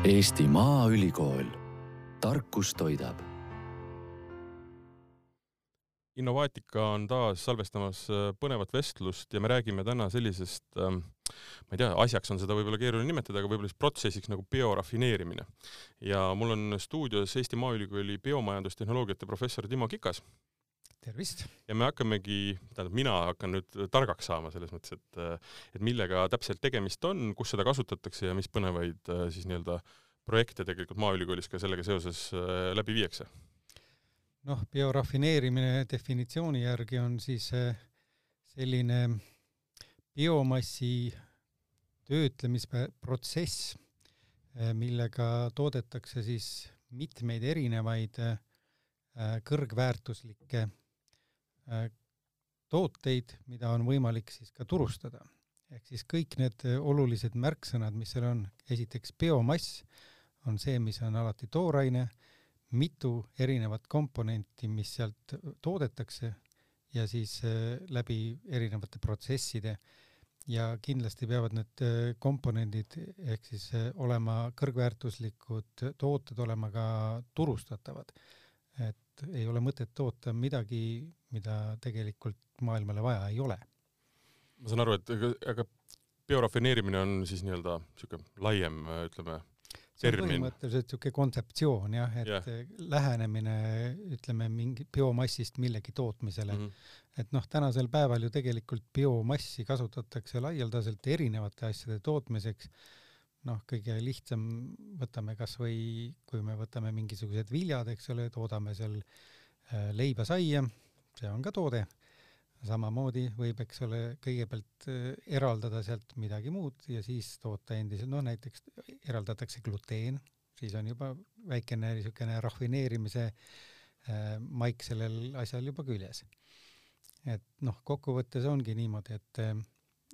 Eesti Maaülikool, tarkus toidab. Innovaatika on taas salvestamas äh, põnevat vestlust ja me räägime täna sellisest ähm, ma ei tea, asjaks on seda võib-olla keeruline nimetada, aga võib-olla siis protsessiks nagu biorafineerimine. ja mul on stuudios Eesti Maaülikooli biomajandustehnoloogiate professor Timo Kikas. Tervist! ja me hakkamegi, tähendab, mina hakkan nüüd targaks saama selles mõttes, et et millega täpselt tegemist on, kus seda kasutatakse ja mis põnevaid siis nii-öelda projekte tegelikult Maaülikoolis ka sellega seoses läbi viiakse? noh, biorafineerimine definitsiooni järgi on siis selline biomassi töötlemisprotsess, millega toodetakse siis mitmeid erinevaid kõrgväärtuslikke Äh, tooteid, mida on võimalik siis ka turustada. ehk siis kõik need äh, olulised märksõnad, mis seal on, esiteks biomass on see, mis on alati tooraine, mitu erinevat komponenti, mis sealt toodetakse ja siis äh, läbi erinevate protsesside ja kindlasti peavad need komponendid ehk siis olema kõrgväärtuslikud tooted olema ka turustatavad. et et ei ole mõtet toota midagi, mida tegelikult maailmale vaja ei ole. ma saan aru, et aga biorafineerimine on siis nii-öelda niisugune laiem, ütleme, termin. põhimõtteliselt niisugune kontseptsioon jah, et yeah. lähenemine, ütleme, mingi biomassist millegi tootmisele mm. -hmm. et noh, tänasel päeval ju tegelikult biomassi kasutatakse laialdaselt erinevate asjade tootmiseks noh, kõige lihtsam, võtame kas või, kui me võtame mingisugused viljad, eks ole, toodame seal äh, leiba-saia, see on ka toode, samamoodi võib, eks ole, kõigepealt äh, eraldada sealt midagi muud ja siis toota endiselt, noh näiteks eraldatakse gluteen, siis on juba väikene niisugune rafineerimise äh, maik sellel asjal juba küljes. et noh, kokkuvõttes ongi niimoodi, et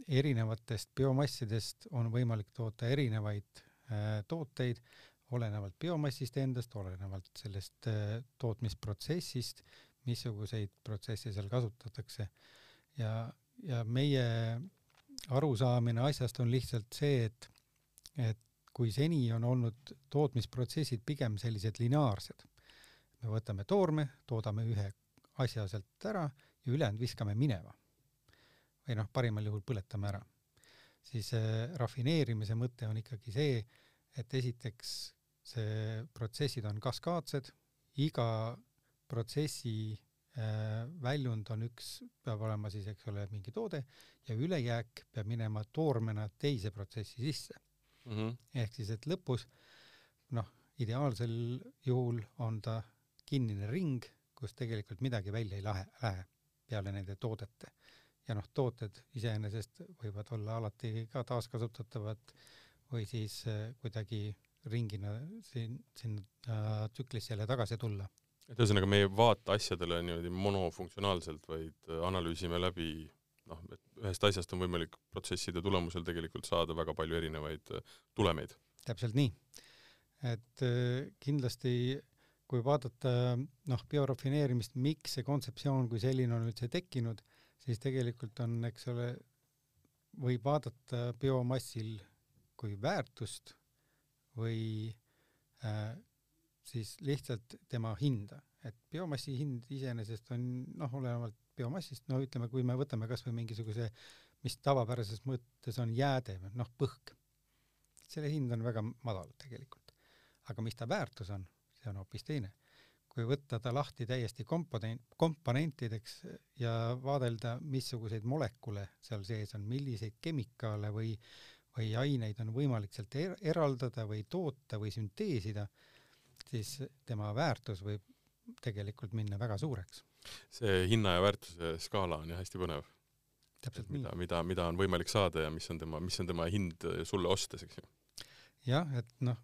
erinevatest biomassidest on võimalik toota erinevaid äh, tooteid, olenevalt biomassist endast, olenevalt sellest äh, tootmisprotsessist, missuguseid protsesse seal kasutatakse. ja, ja meie arusaamine asjast on lihtsalt see, et, et kui seni on olnud tootmisprotsessid pigem sellised lineaarsed, me võtame toorme, toodame ühe asja sealt ära ja ülejäänud viskame minema või noh, parimal juhul põletame ära. siis äh, rafineerimise mõte on ikkagi see, et esiteks see protsessid on kaskaadsed, iga protsessi äh, väljund on üks, peab olema siis, eks ole, mingi toode ja ülejääk peab minema toormena teise protsessi sisse mm. -hmm. ehk siis, et lõpus noh, ideaalsel juhul on ta kinnine ring, kus tegelikult midagi välja ei lahe, lähe peale nende toodete ja noh, tooted iseenesest võivad olla alati ka taaskasutatavad või siis äh, kuidagi ringina siin, sinna äh, tsüklisse jälle tagasi tulla. et ühesõnaga, me ei vaata asjadele niimoodi monofunktsionaalselt, vaid äh, analüüsime läbi noh, et ühest asjast on võimalik protsesside tulemusel tegelikult saada väga palju erinevaid tulemeid. täpselt nii. et kindlasti kui vaadata noh, biorafineerimist, miks see kontseptsioon kui selline on üldse tekkinud siis tegelikult on, eks ole, võib vaadata biomassil kui väärtust või äh, siis lihtsalt tema hinda, et biomassi hind iseenesest on noh, olenevalt biomassist, no ütleme, kui me võtame kas või mingisuguse, mis tavapärases mõttes on jääde, noh põhk, selle hind on väga madal tegelikult. aga mis ta väärtus on, see on hoopis teine kui võtta ta lahti täiesti komponent, komponentideks ja vaadelda, missuguseid molekule seal sees on, milliseid kemikaale või, või aineid on võimalik sealt er eraldada või toota või sünteesida, siis tema väärtus võib tegelikult minna väga suureks. see hinna ja väärtuse skaala on jah hästi põnev. täpselt mida, mida, mida on võimalik saada ja mis on tema, mis on tema hind sulle ostes, eks ju. jah, et noh,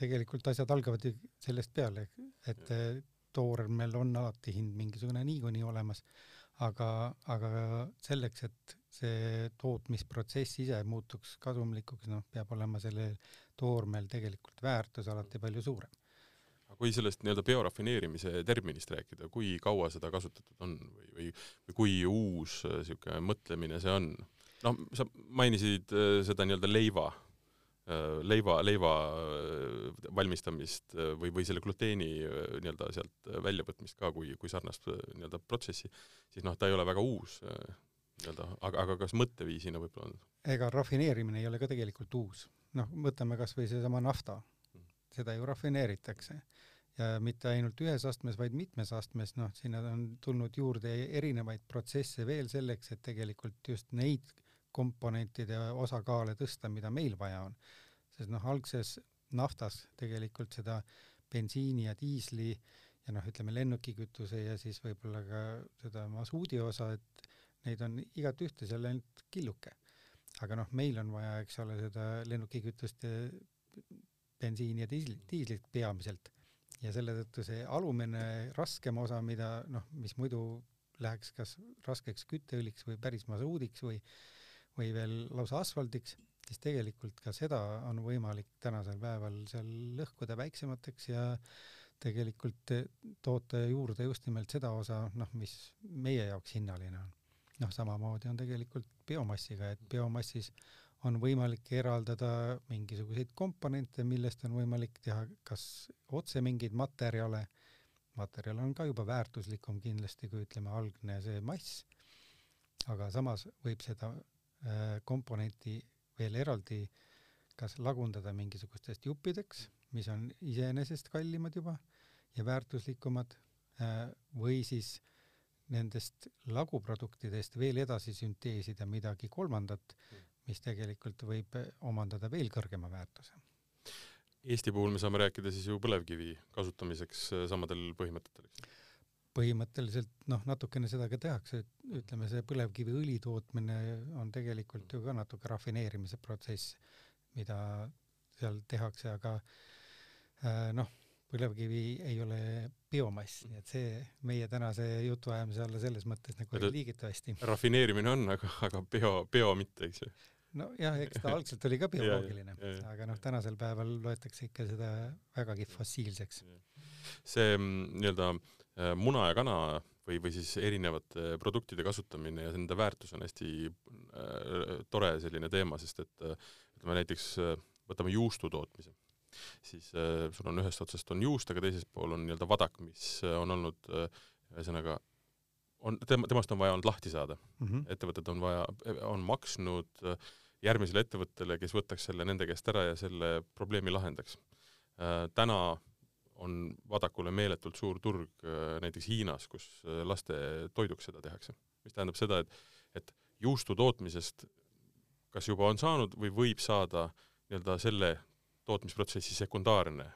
tegelikult asjad algavad ju sellest peale, et toormel on alati hind mingisugune niikuinii olemas, aga, aga selleks, et see tootmisprotsess ise muutuks kasumlikuks, noh, peab olema sellel toormel tegelikult väärtus alati palju suurem. aga kui sellest nii-öelda biorafineerimise terminist rääkida, kui kaua seda kasutatud on või, või, või kui uus niisugune mõtlemine see on? noh, sa mainisid äh, seda nii-öelda leiva Äh, leiva, leiva äh, valmistamist või, või selle gluteeni nii-öelda sealt väljavõtmist ka kui, kui sarnast nii-öelda protsessi, siis noh, ta ei ole väga uus nii-öelda, aga, aga kas mõtteviisina võib-olla on? ega rafineerimine ei ole ka tegelikult uus. noh, võtame kas või seesama nafta, seda ju rafineeritakse ja mitte ainult ühes astmes, vaid mitmes astmes, noh, sinna on tulnud juurde erinevaid protsesse veel selleks, et tegelikult just neid komponentide osakaale tõsta, mida meil vaja on. sest noh, algses naftas tegelikult seda bensiini ja diisli ja noh, ütleme lennukikütuse ja siis võib-olla ka seda masuudi osa, et neid on igat ühte seal ainult killuke. aga noh, meil on vaja, eks ole, seda lennukikütust ja bensiini ja diislit, diislit peamiselt. ja selle tõttu see alumine raskem osa, mida noh, mis muidu läheks kas raskeks kütteõliks või päris masuudiks või või veel lausa asfaldiks, siis tegelikult ka seda on võimalik tänasel päeval seal lõhkuda väiksemateks ja tegelikult toota juurde just nimelt seda osa, noh, mis meie jaoks hinnaline on. Noh, samamoodi on tegelikult biomassiga, et biomassis on võimalik eraldada mingisuguseid komponente, millest on võimalik teha kas otse mingeid materjale, materjal on ka juba väärtuslikum kindlasti kui ütleme algne see mass, aga samas võib seda komponenti veel eraldi kas lagundada mingisugustest juppideks, mis on iseenesest kallimad juba ja väärtuslikumad äh,, või siis nendest laguproduktidest veel edasi sünteesida midagi kolmandat, mis tegelikult võib omandada veel kõrgema väärtuse. Eesti puhul me saame rääkida siis ju põlevkivi kasutamiseks äh, samadel põhimõtetel, eks? Põhimõtteliselt noh, natukene seda ka tehakse, et ütleme, see põlevkiviõli tootmine on tegelikult ju ka natuke rafineerimise protsess, mida seal tehakse, aga äh, noh põlevkivi ei ole biomass, nii et see meie tänase jutuajamise alla selles mõttes nagu ei liigitu hästi. rafineerimine on, aga, aga bio, bio mitte, eks ju? nojah, eks ta algselt oli ka bioloogiline aga noh, tänasel päeval loetakse ikka seda vägagi fossiilseks. see mm, nii-öelda äh, muna ja kana või, või siis erinevate produktide kasutamine ja nende väärtus on hästi äh, tore selline teema, sest et äh, ütleme näiteks äh, võtame juustu tootmise siis äh, sul on ühest otsast on juust, aga teisest pool on nii-öelda vadak, mis äh, on olnud äh, ühesõnaga on, tema, temast on vaja olnud lahti saada mm. -hmm. ettevõtted on vaja, on maksnud äh, järgmisele ettevõttele, kes võtaks selle nende käest ära ja selle probleemi lahendaks äh,. täna on vadakule meeletult suur turg äh, näiteks Hiinas, kus äh, laste toiduks seda tehakse. mis tähendab seda, et, et juustu tootmisest kas juba on saanud või võib saada nii-öelda selle tootmisprotsessi sekundaarne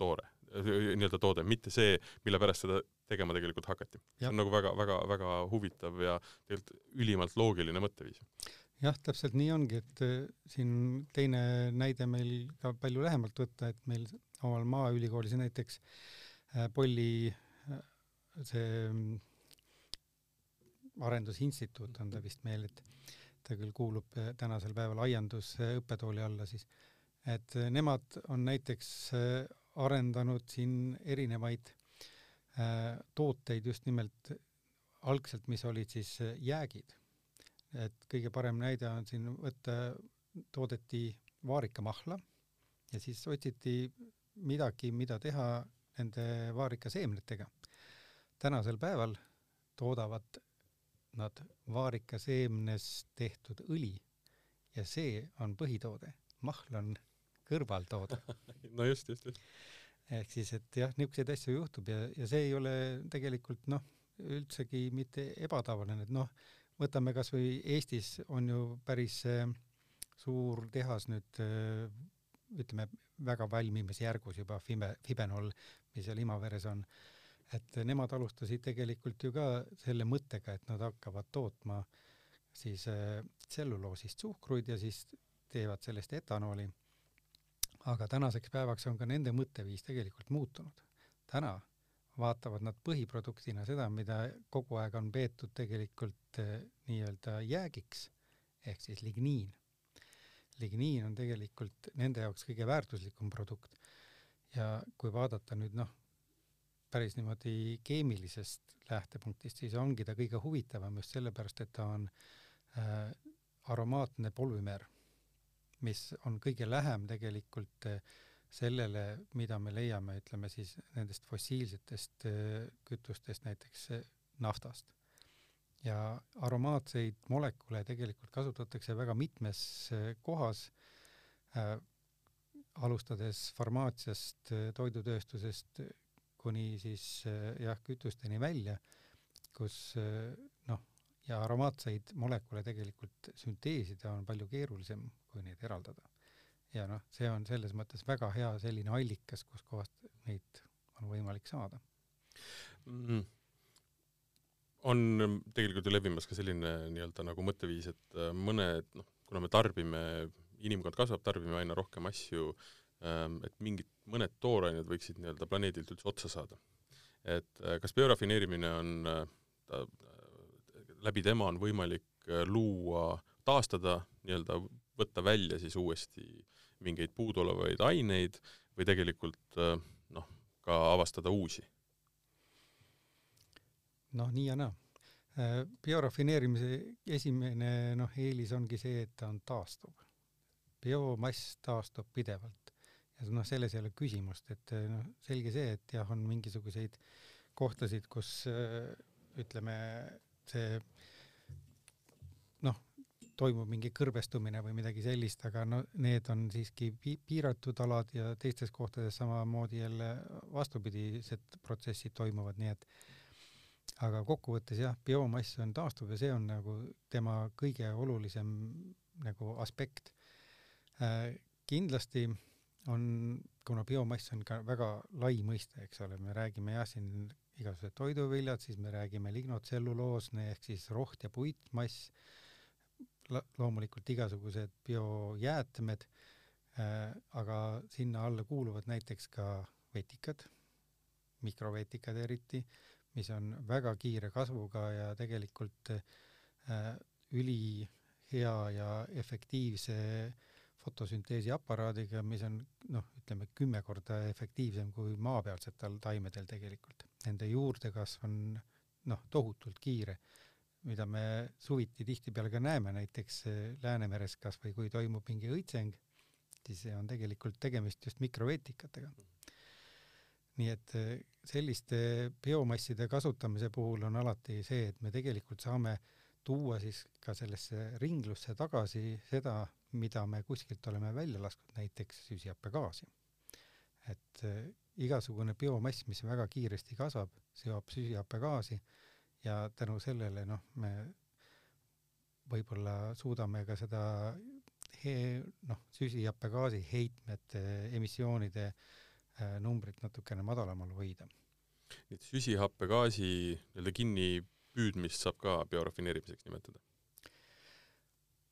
toore, nii-öelda toode, mitte see, mille pärast seda tegema tegelikult hakati. see on nagu väga-väga-väga huvitav ja tegelikult ülimalt loogiline mõtteviis. jah, täpselt nii ongi, et äh, siin teine näide meil ka palju lähemalt võtta, et meil omal Maaülikoolis näiteks äh, Polli äh, see mm, arendusinstituut on ta vist meil, et ta küll kuulub tänasel päeval aiandusõppetooli alla siis et äh, nemad on näiteks äh, arendanud siin erinevaid äh, tooteid just nimelt algselt, mis olid siis jäägid. et kõige parem näide on siin võtta, toodeti vaarikamahla ja siis otsiti midagi, mida teha nende vaarikaseemnetega. tänasel päeval toodavad nad vaarikaseemnest tehtud õli ja see on põhitoode. mahl on kõrvaltoode no just, just, just. ehk siis, et jah, niisuguseid asju juhtub ja, ja see ei ole tegelikult noh, üldsegi mitte ebatavaline, et noh, võtame kas või Eestis on ju päris äh, suur tehas nüüd äh, ütleme, väga valmimisjärgus juba Fibe, Fibenol, mis seal Imaveres on, et nemad alustasid tegelikult ju ka selle mõttega, et nad hakkavad tootma siis äh, tselluloosist suhkruid ja siis teevad sellest etanooli aga tänaseks päevaks on ka nende mõtteviis tegelikult muutunud. täna vaatavad nad põhiproduktina seda, mida kogu aeg on peetud tegelikult eh, nii-öelda jäägiks, ehk siis ligniin. Ligniin on tegelikult nende jaoks kõige väärtuslikum produkt ja kui vaadata nüüd noh, päris niimoodi keemilisest lähtepunktist, siis ongi ta kõige huvitavam just sellepärast, et ta on äh, aromaatne polümeer mis on kõige lähem tegelikult äh, sellele, mida me leiame, ütleme siis nendest fossiilsetest kütustest, näiteks naftast. Ja aromaatseid molekule tegelikult kasutatakse väga mitmes kohas äh,, alustades farmaatsiast, toidutööstusest kuni siis jah, kütusteni välja, kus noh, ja aromaatseid molekule tegelikult sünteesida on palju keerulisem, kui neid eraldada. Ja noh, see on selles mõttes väga hea selline allikas, kuskohast neid on võimalik saada. Mm.. On tegelikult ju levimas ka selline nii-öelda nagu mõtteviis, et äh, mõned noh, kuna me tarbime, inimkond kasvab, tarbime aina rohkem asju, ähm, et mingid, mõned toorained võiksid nii-öelda planeedilt üldse otsa saada. et äh, kas biorafineerimine on, äh, ta, läbi tema on võimalik luua, taastada, nii-öelda võtta välja siis uuesti mingeid puuduolevaid aineid või tegelikult äh, noh, ka avastada uusi? Noh, nii ja naa. Äh, biorafineerimise esimene noh, eelis ongi see, et ta on taastuv. biomass taastub pidevalt ja noh, selles ei ole küsimust, et äh, noh, selge see, et jah, on mingisuguseid kohtasid, kus ütleme, see noh, toimub mingi kõrvestumine või midagi sellist, aga no need on siiski pi piiratud alad ja teistes kohtades samamoodi jälle vastupidised protsessid toimuvad, nii et aga kokkuvõttes jah, biomass on taastuv ja see on nagu tema kõige olulisem nagu aspekt äh,. kindlasti on, kuna biomass on ka väga lai mõiste, eks ole, me räägime jah, siin igasugused toiduviljad, siis me räägime lignotselluloosne ehk siis roht- ja puitmass loomulikult igasugused biojäätmed äh,, aga sinna alla kuuluvad näiteks ka vetikad, mikrovetikad eriti, mis on väga kiire kasvuga ja tegelikult äh, ülihea ja efektiivse fotosünteesi aparaadiga, mis on noh, ütleme kümme korda efektiivsem kui maapealsetel taimedel tegelikult. Nende juurdekasv on noh, tohutult kiire mida me suviti tihtipeale ka näeme, näiteks eh, Läänemeres kas või kui toimub mingi õitseng, siis on tegelikult tegemist just mikroveetikatega. Nii et eh, selliste biomasside kasutamise puhul on alati see, et me tegelikult saame tuua siis ka sellesse ringlusse tagasi seda, mida me kuskilt oleme välja lasknud, näiteks süsihappegaasi. et äh, igasugune biomass, mis väga kiiresti kasvab, seob süsihappegaasi ja tänu sellele noh, me võib-olla suudame ka seda he-, noh, süsihappegaasi heitmete emissioonide äh, numbrit natukene madalamal hoida. nii et süsihappegaasi nii-öelda kinnipüüdmist saab ka biorafineerimiseks nimetada?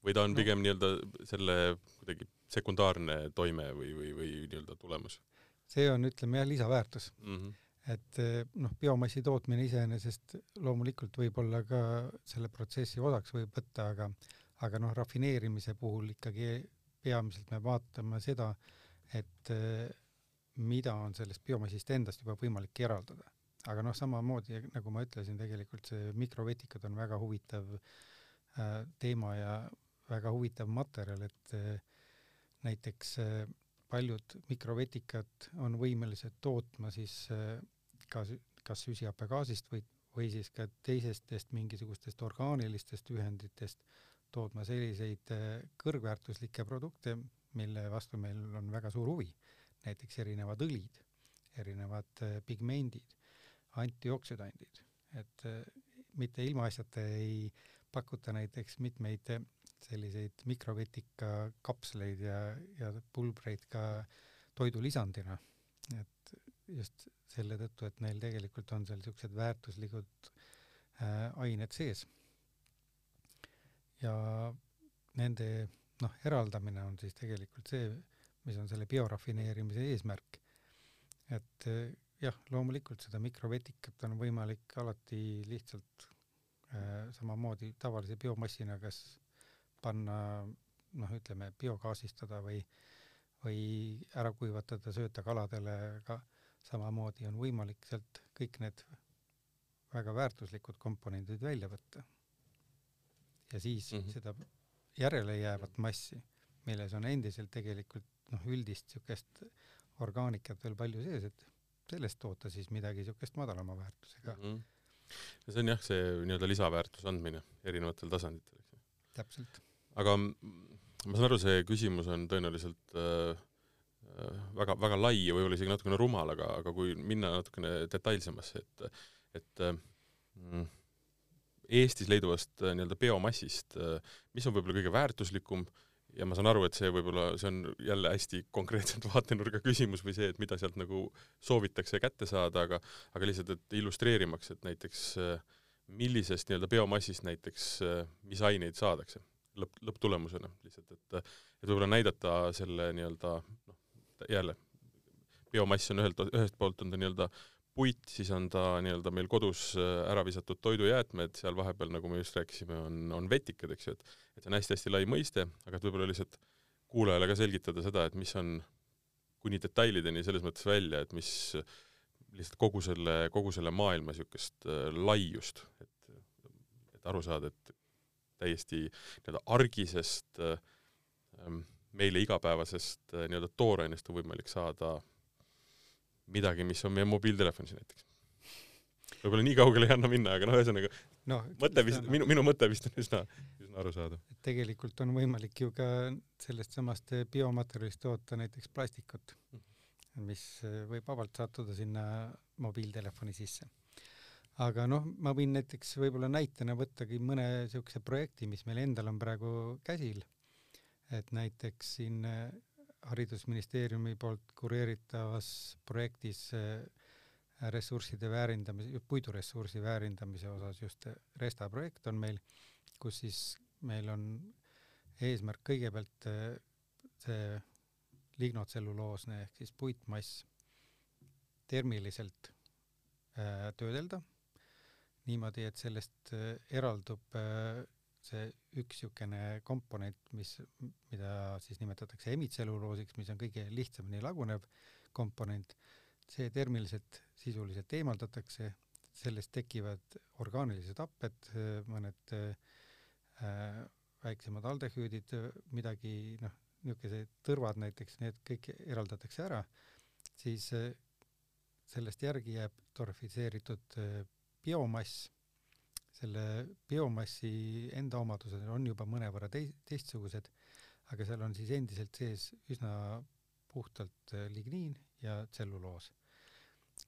või ta on no. pigem nii-öelda selle kuidagi sekundaarne toime või, või, või nii-öelda tulemus? see on, ütleme jah, lisaväärtus mm. -hmm et eh, noh, biomassi tootmine iseenesest loomulikult võib olla ka selle protsessi osaks võib võtta, aga aga noh, rafineerimise puhul ikkagi peamiselt me vaatame seda, et eh, mida on sellest biomassist endast juba võimalik eraldada. aga noh, samamoodi nagu ma ütlesin, tegelikult see mikrovetikad on väga huvitav äh, teema ja väga huvitav materjal, et äh, näiteks äh, paljud mikrovetikad on võimelised tootma siis äh, kas, kas süsihappegaasist või, või siis ka teisestest mingisugustest orgaanilistest ühenditest tootma selliseid äh, kõrgväärtuslikke produkte, mille vastu meil on väga suur huvi. Näiteks erinevad õlid, erinevad äh, pigmendid, antioksüdandid, et mitte ilmaasjata ei pakuta näiteks mitmeid selliseid mikrovetika kapsleid ja, ja pulbreid ka toidulisandina. et just selle tõttu, et neil tegelikult on seal niisugused väärtuslikud äh, ained sees. ja nende noh, eraldamine on siis tegelikult see, mis on selle biorafineerimise eesmärk. et äh, jah, loomulikult seda mikrovetikat on võimalik alati lihtsalt äh, samamoodi tavalise biomassina kas panna noh, ütleme biogaasistada või, või ära kuivatada, sööta kaladele, aga samamoodi on võimalik sealt kõik need väga väärtuslikud komponendid välja võtta. ja siis mm -hmm. seda järele jäävat massi, milles on endiselt tegelikult noh, üldist niisugust orgaanikat veel palju sees, et sellest toota siis midagi niisugust madalama väärtusega mm. -hmm. ja see on jah, see nii-öelda lisaväärtuse andmine erinevatel tasanditel, eks ju. täpselt. aga ma saan aru, see küsimus on tõenäoliselt äh, äh, väga, väga lai ja võib-olla isegi natukene rumal, aga, aga kui minna natukene detailsemasse, et, et äh, mm, Eestis leiduvast äh, nii-öelda biomassist, äh, mis on võib-olla kõige väärtuslikum ja ma saan aru, et see võib-olla, see on jälle hästi konkreetselt vaatenurga küsimus või see, et mida sealt nagu soovitakse kätte saada, aga aga lihtsalt, et illustreerimaks, et näiteks äh, millisest nii-öelda biomassist näiteks, mis aineid saadakse lõpp, lõpptulemusena lihtsalt, et et võib-olla näidata selle nii-öelda noh, jälle, biomass on ühelt, ühest poolt on ta nii-öelda puit, siis on ta nii-öelda meil kodus äh, ära visatud toidujäätmed, seal vahepeal, nagu me just rääkisime, on, on vetikad, eks ju, et et see on hästi-hästi lai mõiste, aga et võib-olla lihtsalt kuulajale ka selgitada seda, et mis on kuni detailideni selles mõttes välja, et mis lihtsalt kogu selle, kogu selle maailma niisugust äh, laiust, et, et aru saada, et täiesti nii-öelda argisest äh, meile igapäevasest nii-öelda toorainest on võimalik saada midagi, mis on meie mobiiltelefonis näiteks. võib-olla nii kaugele ei anna minna, aga noh, ühesõnaga no, mõte vist, minu, minu mõte vist on üsna, üsna arusaadav. tegelikult on võimalik ju ka sellest samast biomaterjalist toota näiteks plastikut, mis võib vabalt sattuda sinna mobiiltelefoni sisse. aga noh, ma võin näiteks võib-olla näitena võttagi mõne niisuguse projekti, mis meil endal on praegu käsil, et näiteks siin haridusministeeriumi poolt kureeritavas projektis äh, ressursside väärindamise, puiduressursi väärindamise osas just Resta projekt on meil, kus siis meil on eesmärk kõigepealt äh, see lignotselluloosne ehk siis puitmass termiliselt äh, töödelda niimoodi, et sellest eraldub see üks niisugune komponent, mis, mida siis nimetatakse emitselluloosiks, mis on kõige lihtsamini lagunev komponent, see termiliselt sisuliselt eemaldatakse, sellest tekivad orgaanilised happed, mõned äh, väiksemad aldehüüdid, midagi noh, niisugused tõrvad näiteks, need kõik eraldatakse ära, siis äh, sellest järgi jääb torrefitseeritud äh, biomass selle biomassi enda omadused on juba mõnevõrra tei-, teistsugused, aga seal on siis endiselt sees üsna puhtalt äh, ligniin ja tselluloos.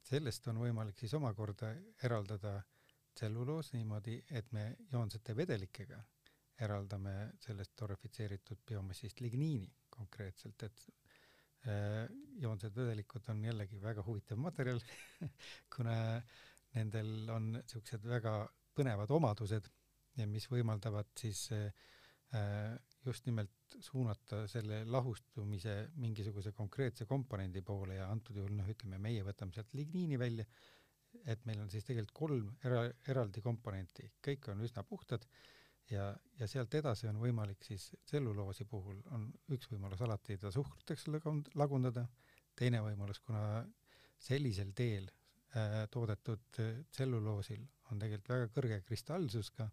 sellest on võimalik siis omakorda eraldada tselluloos niimoodi, et me joonsete vedelikega eraldame sellest torrefitseeritud biomassist ligniini konkreetselt, et äh, joonsed vedelikud on jällegi väga huvitav materjal kuna nendel on niisugused väga põnevad omadused, mis võimaldavad siis äh, just nimelt suunata selle lahustumise mingisuguse konkreetse komponendi poole ja antud juhul noh, ütleme meie võtame sealt ligniini välja, et meil on siis tegelikult kolm era-, eraldi komponenti, kõik on üsna puhtad ja, ja sealt edasi on võimalik siis tselluloosi puhul on üks võimalus alati ta suhkruteks lagundada, teine võimalus, kuna sellisel teel äh, toodetud tselluloosil on tegelikult väga kõrge kristallsus ka,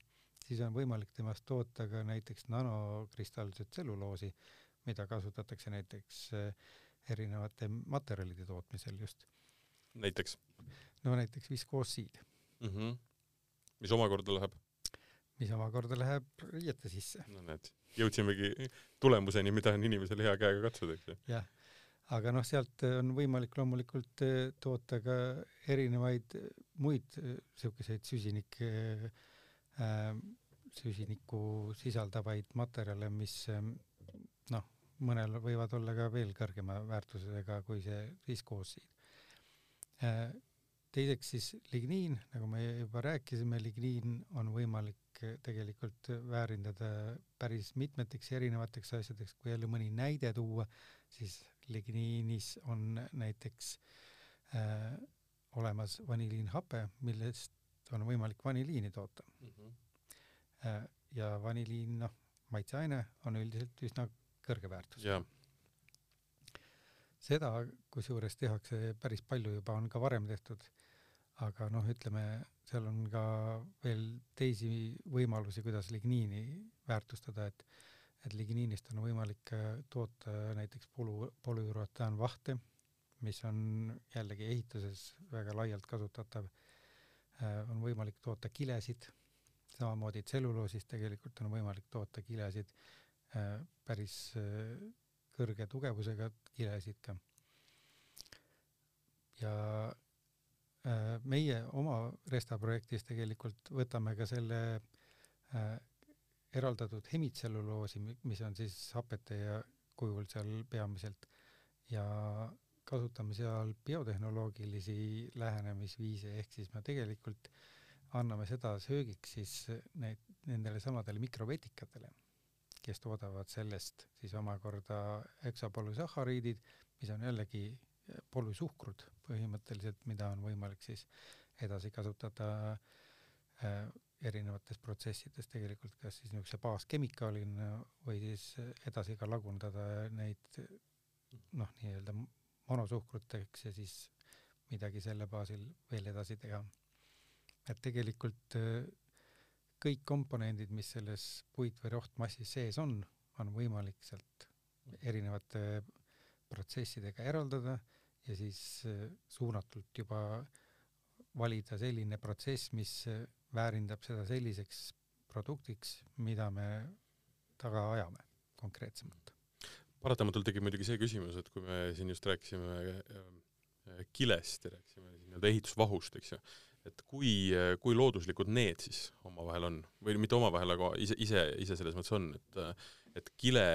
siis on võimalik temast toota ka näiteks nanokristallset tselluloosi, mida kasutatakse näiteks eh, erinevate materjalide tootmisel just. näiteks? no näiteks viskoossiid mm. -hmm. mis omakorda läheb? mis omakorda läheb riiete sisse. no näed, jõudsimegi tulemuseni, mida on inimesel hea käega katsuda, eks ju. jah aga noh, sealt on võimalik loomulikult eh, toota ka erinevaid eh, muid niisuguseid süsinik äh,, süsinikku sisaldavaid materjale, mis noh, mõnel võivad olla ka veel kõrgema väärtusega kui see viskoosiid äh,. teiseks siis ligniin, nagu me juba rääkisime, ligniin on võimalik tegelikult väärindada päris mitmeteks erinevateks asjadeks, kui jälle mõni näide tuua, siis ligniinis on näiteks äh, olemas vaniliinhape, millest on võimalik vaniliini toota mm. -hmm. Äh, ja vaniliin, noh, maitseaine on üldiselt üsna kõrge väärtus yeah.. seda kusjuures tehakse päris palju juba, on ka varem tehtud, aga noh, ütleme, seal on ka veel teisi võimalusi, kuidas ligniini väärtustada, et et ligniinist on võimalik toota näiteks polu, polüurataan vahte, mis on jällegi ehituses väga laialt kasutatav, on võimalik toota kilesid, samamoodi tselluloosist tegelikult on võimalik toota kilesid, päris kõrge tugevusega kilesid ka. ja meie oma Resta projektis tegelikult võtame ka selle eraldatud hemitselluloosi, mis on siis hapete ja kujul seal peamiselt ja kasutame seal biotehnoloogilisi lähenemisviise, ehk siis me tegelikult anname seda söögiks siis need, nendele samadele mikrovetikatele, kes toodavad sellest siis omakorda eksapolüsahhariidid, mis on jällegi polüsuhkrud põhimõtteliselt, mida on võimalik siis edasi kasutada äh, erinevates protsessides tegelikult, kas siis niisuguse baaskemikaalina või siis edasi ka lagundada neid noh, nii-öelda monosuhkruteks ja siis midagi selle baasil veel edasi teha. et tegelikult äh, kõik komponendid, mis selles puit- või rohtmassis sees on, on võimalik sealt erinevate protsessidega eraldada ja siis äh, suunatult juba valida selline protsess, mis äh, väärindab seda selliseks produktiks, mida me taga ajame konkreetsemalt paratamatult tekib muidugi see küsimus, et kui me siin just rääkisime äh, kilest ja rääkisime nii-öelda ehitusvahust, eks ju, et kui, kui looduslikud need siis omavahel on või mitte omavahel, aga ise, ise, ise selles mõttes on, et et kile,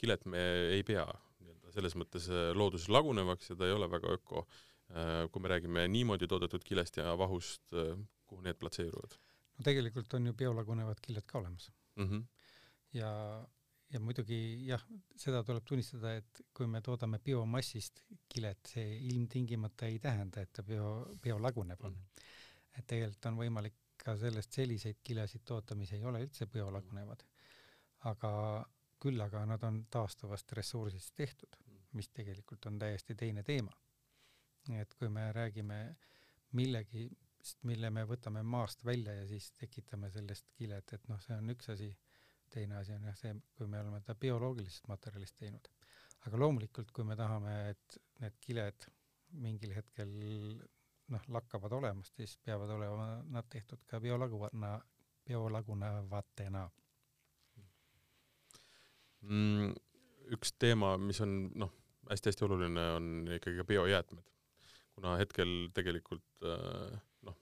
kilet me ei pea nii-öelda selles mõttes looduses lagunevaks ja ta ei ole väga öko. Äh, kui me räägime niimoodi toodetud kilest ja vahust, äh, kuhu need platseeruvad? no tegelikult on ju biolagunevad killed ka olemas mm. -hmm. ja ja muidugi jah, seda tuleb tunnistada, et kui me toodame biomassist kilet, see ilmtingimata ei tähenda, et ta bio, biolagunev on. et tegelikult on võimalik ka sellest selliseid kilesid toota, mis ei ole üldse biolagunevad. aga küll aga nad on taastuvast ressursist tehtud, mis tegelikult on täiesti teine teema. et kui me räägime millegi, mille me võtame maast välja ja siis tekitame sellest kilet, et noh, see on üks asi teine asi on jah see, kui me oleme ta bioloogilisest materjalist teinud. aga loomulikult, kui me tahame, et need kiled mingil hetkel noh, lakkavad olemast, siis peavad olema nad tehtud ka biolaguna, biolagunevatena mm,. üks teema, mis on noh, hästi-hästi oluline, on ikkagi ka biojäätmed. Kuna hetkel tegelikult äh, noh,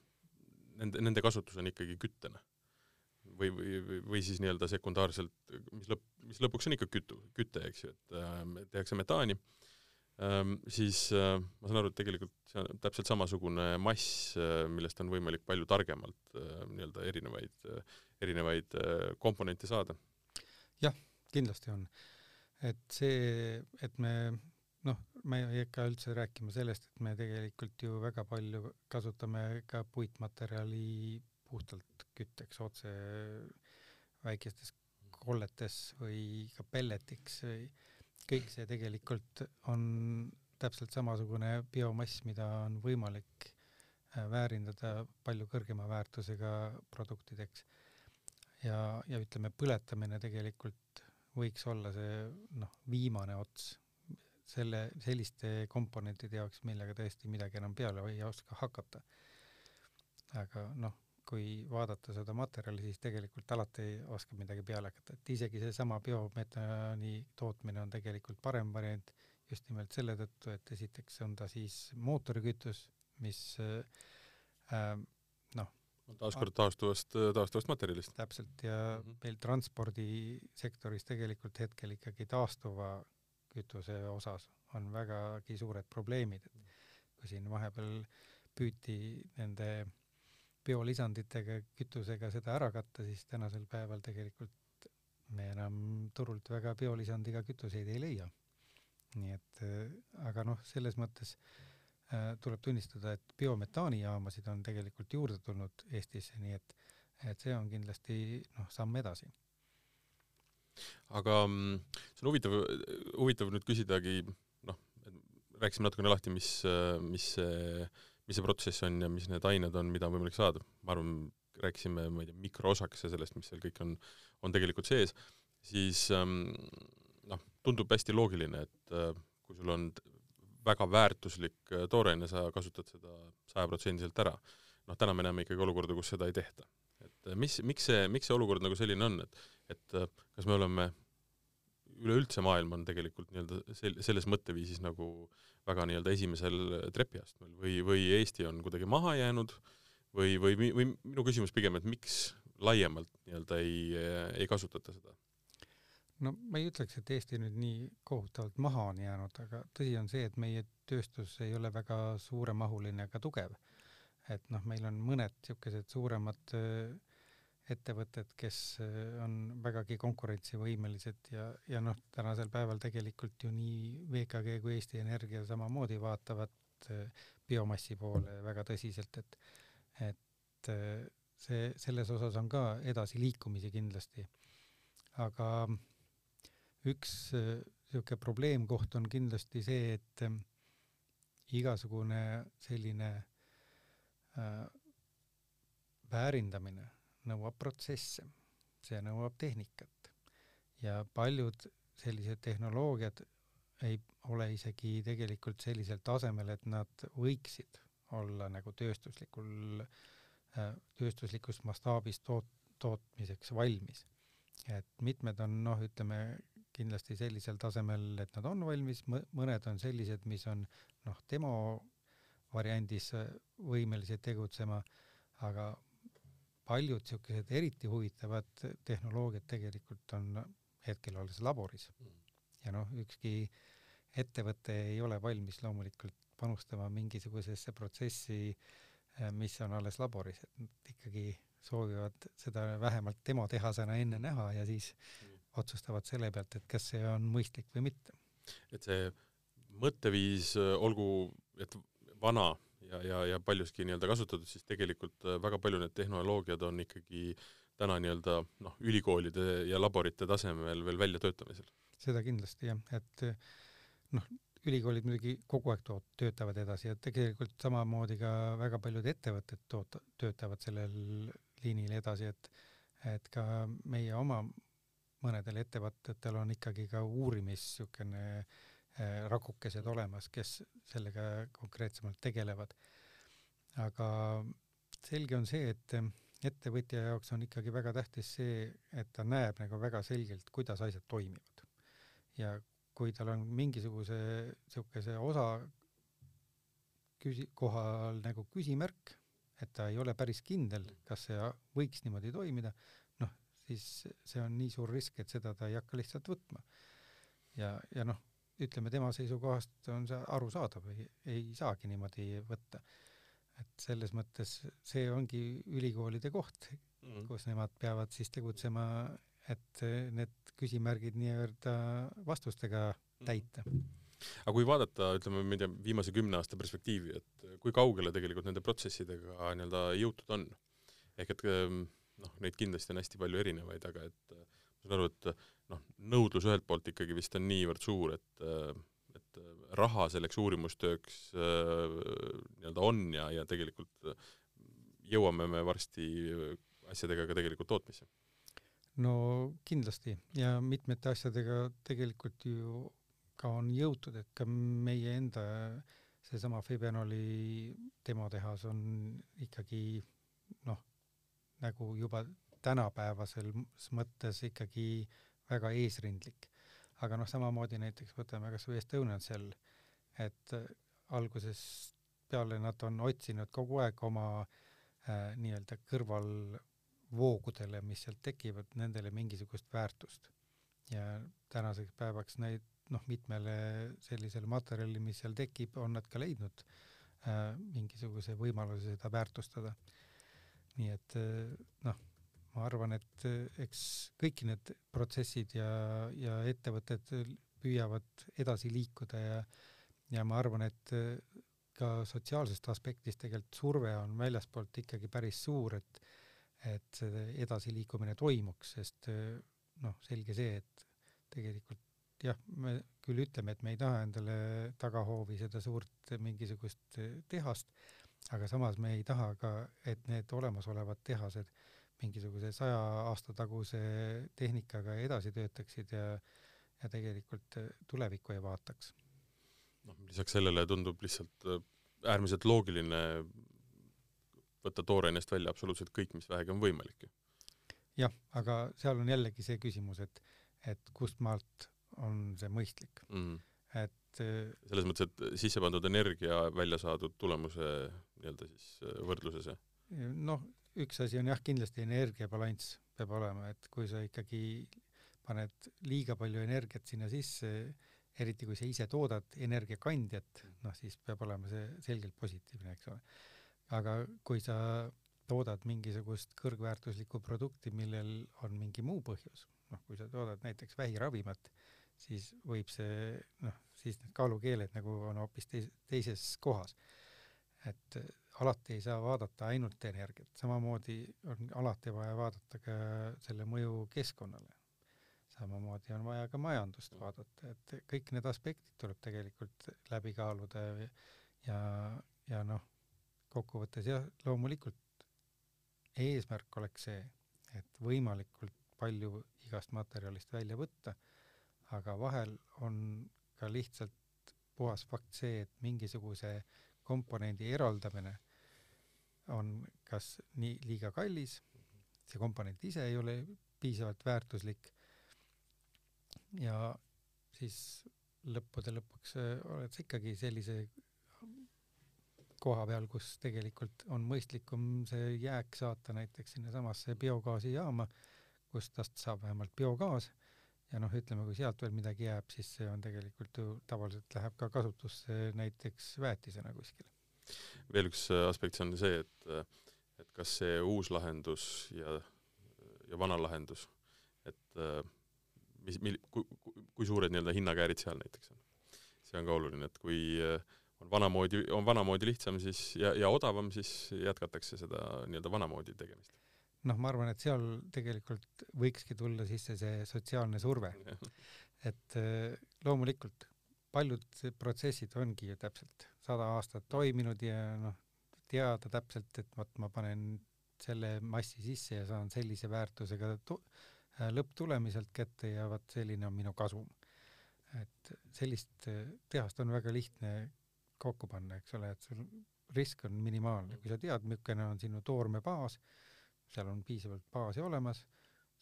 nende, nende kasutus on ikkagi küttena või, või, või, või siis nii-öelda sekundaarselt, mis lõpp, mis lõpuks on ikka kütu, küte, eks ju, et äh, tehakse metaani ähm,, siis äh, ma saan aru, et tegelikult see on täpselt samasugune mass äh,, millest on võimalik palju targemalt äh, nii-öelda erinevaid äh,, erinevaid äh, komponente saada. jah, kindlasti on. et see, et me noh, me ei hakka üldse rääkima sellest, et me tegelikult ju väga palju kasutame ka puitmaterjali puhtalt kütteks otse väikestes kolletes või ka pelletiks, kõik see tegelikult on täpselt samasugune biomass, mida on võimalik äh, väärindada palju kõrgema väärtusega produktideks. ja, ja ütleme, põletamine tegelikult võiks olla see noh, viimane ots selle, selliste komponentide jaoks, millega tõesti midagi enam peale ei oska hakata. aga noh, kui vaadata seda materjali, siis tegelikult alati oskab midagi peale hakata, et isegi seesama biometaani tootmine on tegelikult parem variant just nimelt selle tõttu, et esiteks on ta siis mootorikütus, mis äh, noh, taaskord taastuvast, taastuvast materjalist. täpselt, ja mm -hmm. meil transpordisektoris tegelikult hetkel ikkagi taastuva kütuse osas on vägagi suured probleemid, et kui siin vahepeal püüti nende biolisanditega, kütusega seda ära katta, siis tänasel päeval tegelikult me enam turult väga biolisandiga kütuseid ei leia. nii et äh, aga noh, selles mõttes äh, tuleb tunnistada, et biometaanijaamasid on tegelikult juurde tulnud Eestisse, nii et, et see on kindlasti noh, samm edasi aga mm, see on huvitav, huvitav nüüd küsidagi, noh, rääkisime natukene lahti, mis, mis see mis see protsess on ja mis need ained on, mida on võimalik saada. ma arvan, rääkisime, ma ei tea, mikroosakese sellest, mis seal kõik on, on tegelikult sees, siis ähm, noh, tundub hästi loogiline, et kui sul on väga väärtuslik tooraine, sa kasutad seda sajaprotsendiliselt ära. noh, täna me näeme ikkagi olukorda, kus seda ei tehta. Et mis, miks see, miks see olukord nagu selline on, et, et kas me oleme üleüldse maailm on tegelikult nii-öelda sel-, selles mõtteviisis nagu väga nii-öelda esimesel trepiastmel või, või Eesti on kuidagi maha jäänud või, või, või minu küsimus pigem, et miks laiemalt nii-öelda ei, ei kasutata seda? no ma ei ütleks, et Eesti nüüd nii kohutavalt maha on jäänud, aga tõsi on see, et meie tööstus ei ole väga suuremahuline ega tugev. Et noh, meil on mõned niisugused suuremad äh, ettevõtted, kes äh, on vägagi konkurentsivõimelised ja, ja noh, tänasel päeval tegelikult ju nii VKG kui Eesti Energia samamoodi vaatavad äh, biomassi poole väga tõsiselt, et, et see, selles osas on ka edasiliikumisi kindlasti. aga üks niisugune probleemkoht on kindlasti see, et igasugune selline väärindamine nõuab protsesse, see nõuab tehnikat ja paljud sellised tehnoloogiad ei ole isegi tegelikult sellisel tasemel, et nad võiksid olla nagu tööstuslikul, äh, tööstuslikus mastaabis toot-, tootmiseks valmis. et mitmed on noh, ütleme kindlasti sellisel tasemel, et nad on valmis, mõned on sellised, mis on noh, demo variandis võimelised tegutsema, aga paljud niisugused eriti huvitavad tehnoloogiad tegelikult on hetkel alles laboris. ja noh, ükski ettevõte ei ole valmis loomulikult panustama mingisugusesse protsessi, eh, mis on alles laboris, et nad ikkagi soovivad seda vähemalt demotehasena enne näha ja siis mm. otsustavad selle pealt, et kas see on mõistlik või mitte. et see mõtteviis, olgu et vana ja, ja, ja paljuski nii-öelda kasutatud, siis tegelikult äh, väga palju need tehnoloogiad on ikkagi täna nii-öelda noh, ülikoolide ja laborite tasemel veel väljatöötamisel. seda kindlasti jah, et noh, ülikoolid muidugi kogu aeg toot-, töötavad edasi ja tegelikult samamoodi ka väga paljud ettevõtted toot-, töötavad sellel liinil edasi, et et ka meie oma mõnedel ettevõtetel on ikkagi ka uurimis niisugune äh, rakukesed olemas, kes sellega konkreetsemalt tegelevad. aga selge on see, et ettevõtja jaoks on ikkagi väga tähtis see, et ta näeb nagu väga selgelt, kuidas asjad toimivad. ja kui tal on mingisuguse niisuguse osa küsi-, kohal nagu küsimärk, et ta ei ole päris kindel, kas see võiks niimoodi toimida, noh, siis see on nii suur risk, et seda ta ei hakka lihtsalt võtma. ja, ja noh, ütleme tema seisukohast on see arusaadav, ei, ei saagi niimoodi võtta. et selles mõttes see ongi ülikoolide koht mm., kus nemad peavad siis tegutsema, et need küsimärgid nii-öelda vastustega mm. täita aga kui vaadata, ütleme, ma ei tea, viimase kümne aasta perspektiivi, et kui kaugele tegelikult nende protsessidega nii-öelda jõutud on? ehk et noh, neid kindlasti on hästi palju erinevaid, aga et ma saan aru, et noh, nõudlus ühelt poolt ikkagi vist on niivõrd suur, et et raha selleks uurimustööks nii-öelda on ja, ja tegelikult jõuame me varsti asjadega ka tegelikult tootmisse. no kindlasti ja mitmete asjadega tegelikult ju ka on jõutud, et ka meie enda seesama Fibenoli demotehas on ikkagi noh, nagu juba tänapäevases mõttes ikkagi väga eesrindlik. aga noh, samamoodi näiteks võtame kas või Estonian Cell, et äh, algusest peale nad on otsinud kogu aeg oma äh, nii-öelda kõrvalvoogudele, mis sealt tekivad, nendele mingisugust väärtust. ja tänaseks päevaks neid noh, mitmele sellisele materjalile, mis seal tekib, on nad ka leidnud äh, mingisuguse võimaluse seda väärtustada. nii et äh, noh ma arvan, et eh, eks kõik need protsessid ja, ja ettevõtted püüavad edasi liikuda ja, ja ma arvan, et eh, ka sotsiaalsest aspektist tegelikult surve on väljaspoolt ikkagi päris suur, et, et edasiliikumine toimuks, sest eh, noh, selge see, et tegelikult jah, me küll ütleme, et me ei taha endale tagahoovi seda suurt mingisugust tehast, aga samas me ei taha ka, et need olemasolevad tehased mingisuguse saja aasta taguse tehnikaga edasi töötaksid ja, ja tegelikult tulevikku ei vaataks. noh, lisaks sellele tundub lihtsalt äh, äärmiselt loogiline võtta tooreinest välja absoluutselt kõik, mis vähegi on võimalik jah, aga seal on jällegi see küsimus, et, et kust maalt on see mõistlik mm. -hmm. et äh, selles mõttes, et sisse pandud energia välja saadud tulemuse nii-öelda siis äh, võrdluses, noh, üks asi on jah, kindlasti energiabalanss peab olema, et kui sa ikkagi paned liiga palju energiat sinna sisse, eriti kui sa ise toodad energiakandjat, noh siis peab olema see selgelt positiivne, eks ole aga kui sa toodad mingisugust kõrgväärtuslikku produkti, millel on mingi muu põhjus, noh, kui sa toodad näiteks vähiravimat, siis võib see, noh, siis need kaalukeeled nagu on hoopis teis, teises kohas. et alati ei saa vaadata ainult energiat, samamoodi on alati vaja vaadata ka selle mõju keskkonnale. samamoodi on vaja ka majandust vaadata, et kõik need aspektid tuleb tegelikult läbi kaaluda ja, ja, noh, kokkuvõttes jah, loomulikult eesmärk oleks see, et võimalikult palju igast materjalist välja võtta, aga vahel on ka lihtsalt puhas fakt see, et mingisuguse komponendi eraldamine on kas nii liiga kallis, see komponent ise ei ole piisavalt väärtuslik ja siis lõppude lõpuks äh, oled sa ikkagi sellise koha peal, kus tegelikult on mõistlikum see jääk saata näiteks sinnasamasse biogaasijaama, kust tast saab vähemalt biogaas ja noh, ütleme, kui sealt veel midagi jääb, siis see on tegelikult ju tavaliselt läheb ka kasutusse näiteks väetisena kuskile. veel üks äh, aspekt, on see, et äh, et kas see uus lahendus ja, ja vana lahendus, et äh, mis, mil-, kui, kui suured nii-öelda hinnakäärid seal näiteks on. see on ka oluline, et kui on vanamoodi, on vanamoodi lihtsam siis ja, ja odavam, siis jätkatakse seda nii-öelda vanamoodi tegemist. Noh, ma arvan, et seal tegelikult võikski tulla sisse see sotsiaalne surve. et äh, loomulikult paljud protsessid ongi ju täpselt sada aastat toiminud ja noh, teada täpselt, et vot ma panen selle massi sisse ja saan sellise väärtusega äh, lõpptulemiselt kätte ja vot selline on minu kasum. et sellist äh, tehast on väga lihtne kokku panna, eks ole, et sul risk on minimaalne, kui sa tead, milline on sinu toormebaas, seal on piisavalt baasi olemas,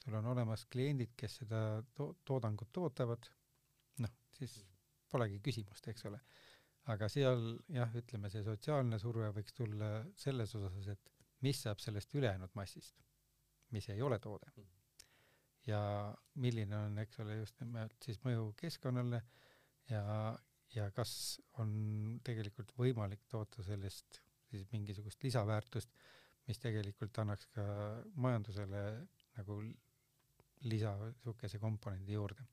sul on olemas kliendid, kes seda to-, toodangut toodavad, noh, siis polegi küsimust, eks ole. aga seal jah, ütleme, see sotsiaalne surve võiks tulla selles osas, et mis saab sellest ülejäänud massist, mis ei ole toode. ja milline on, eks ole, just nimelt siis mõju keskkonnale ja, ja kas on tegelikult võimalik toota sellest siis mingisugust lisaväärtust, mis tegelikult annaks ka majandusele nagu lisa niisuguse komponendi juurde.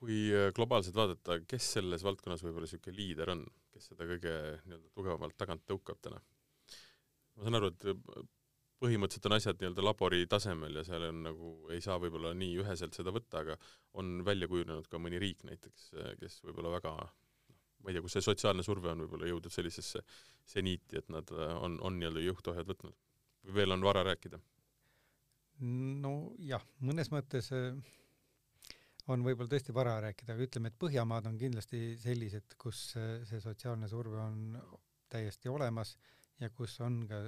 kui äh, globaalselt vaadata, kes selles valdkonnas võib-olla niisugune liider on, kes seda kõige nii-öelda tugevamalt tagant tõukab täna? ma saan aru, et põhimõtteliselt on asjad nii-öelda labori tasemel ja seal on nagu, ei saa võib-olla nii üheselt seda võtta, aga on välja kujunenud ka mõni riik näiteks, kes võib-olla väga ma ei tea, kus see sotsiaalne surve on võib-olla jõudnud sellisesse seniiti, et nad on, on nii-öelda juhtohjad võtnud. või veel on vara rääkida? nojah, mõnes mõttes äh, on võib-olla tõesti vara rääkida, aga ütleme, et Põhjamaad on kindlasti sellised, kus äh, see sotsiaalne surve on täiesti olemas ja kus on ka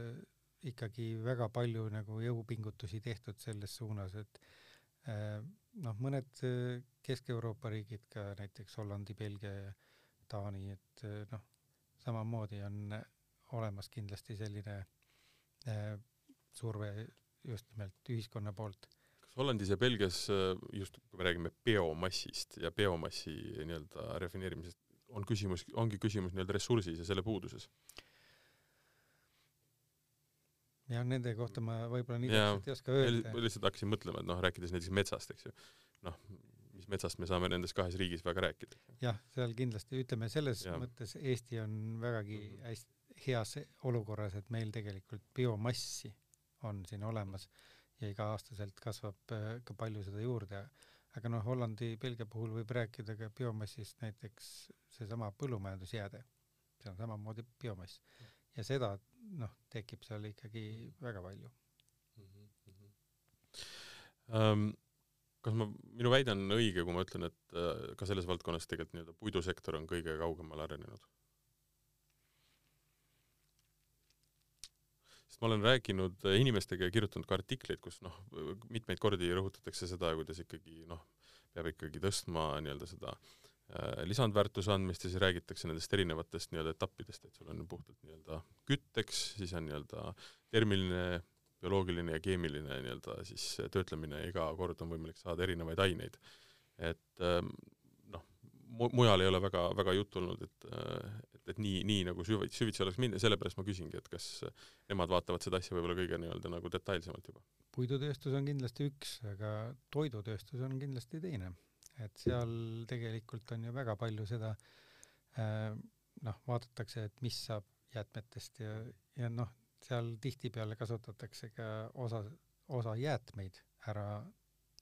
ikkagi väga palju nagu jõupingutusi tehtud selles suunas, et äh, noh, mõned äh, Kesk-Euroopa riigid, ka näiteks Hollandi, Belgia ja Taani, et äh, noh, samamoodi on olemas kindlasti selline äh, surve just nimelt ühiskonna poolt. kas Hollandis ja Belgias just, kui me räägime biomassist ja biomassi nii-öelda refineerimisest, on küsimus, ongi küsimus nii-öelda ressursis ja selle puuduses? jah, nende kohta ma võib-olla nii täpselt ei oska öelda. lihtsalt hakkasin mõtlema, et noh, rääkides näiteks metsast, eks ju, noh, mis metsast me saame nendes kahes riigis väga rääkida. jah, seal kindlasti, ütleme selles ja. mõttes Eesti on vägagi -hmm. hästi heas olukorras, et meil tegelikult biomassi on siin olemas ja iga-aastaselt kasvab äh, ka palju seda juurde. aga noh, Hollandi, Belgia puhul võib rääkida ka biomassist näiteks seesama põllumajandusjääde, see on samamoodi biomass ja seda noh, tekib seal ikkagi väga palju mm. -hmm. Um, kas ma, minu väide on õige, kui ma ütlen, et äh, ka selles valdkonnas tegelikult nii-öelda puidusektor on kõige kaugemale arenenud? sest ma olen rääkinud inimestega ja kirjutanud ka artikleid, kus noh, mitmeid kordi rõhutatakse seda, kuidas ikkagi noh, peab ikkagi tõstma nii-öelda seda äh, lisandväärtuse andmist ja siis räägitakse nendest erinevatest nii-öelda etappidest, et sul on puhtalt nii-öelda kütteks, siis on nii-öelda termiline bioloogiline ja keemiline nii-öelda siis töötlemine, iga kord on võimalik saada erinevaid aineid. et ähm, noh, mujal ei ole väga, väga juttu olnud, et, et, et nii, nii nagu süvitsi, süvitsi oleks minna, sellepärast ma küsingi, et kas nemad vaatavad seda asja võib-olla kõige nii-öelda nagu detailsemalt juba? puidutööstus on kindlasti üks, aga toidutööstus on kindlasti teine. et seal tegelikult on ju väga palju seda äh, noh, vaadatakse, et mis saab jäätmetest ja, ja noh, seal tihtipeale kasutatakse ka osa, osa jäätmeid ära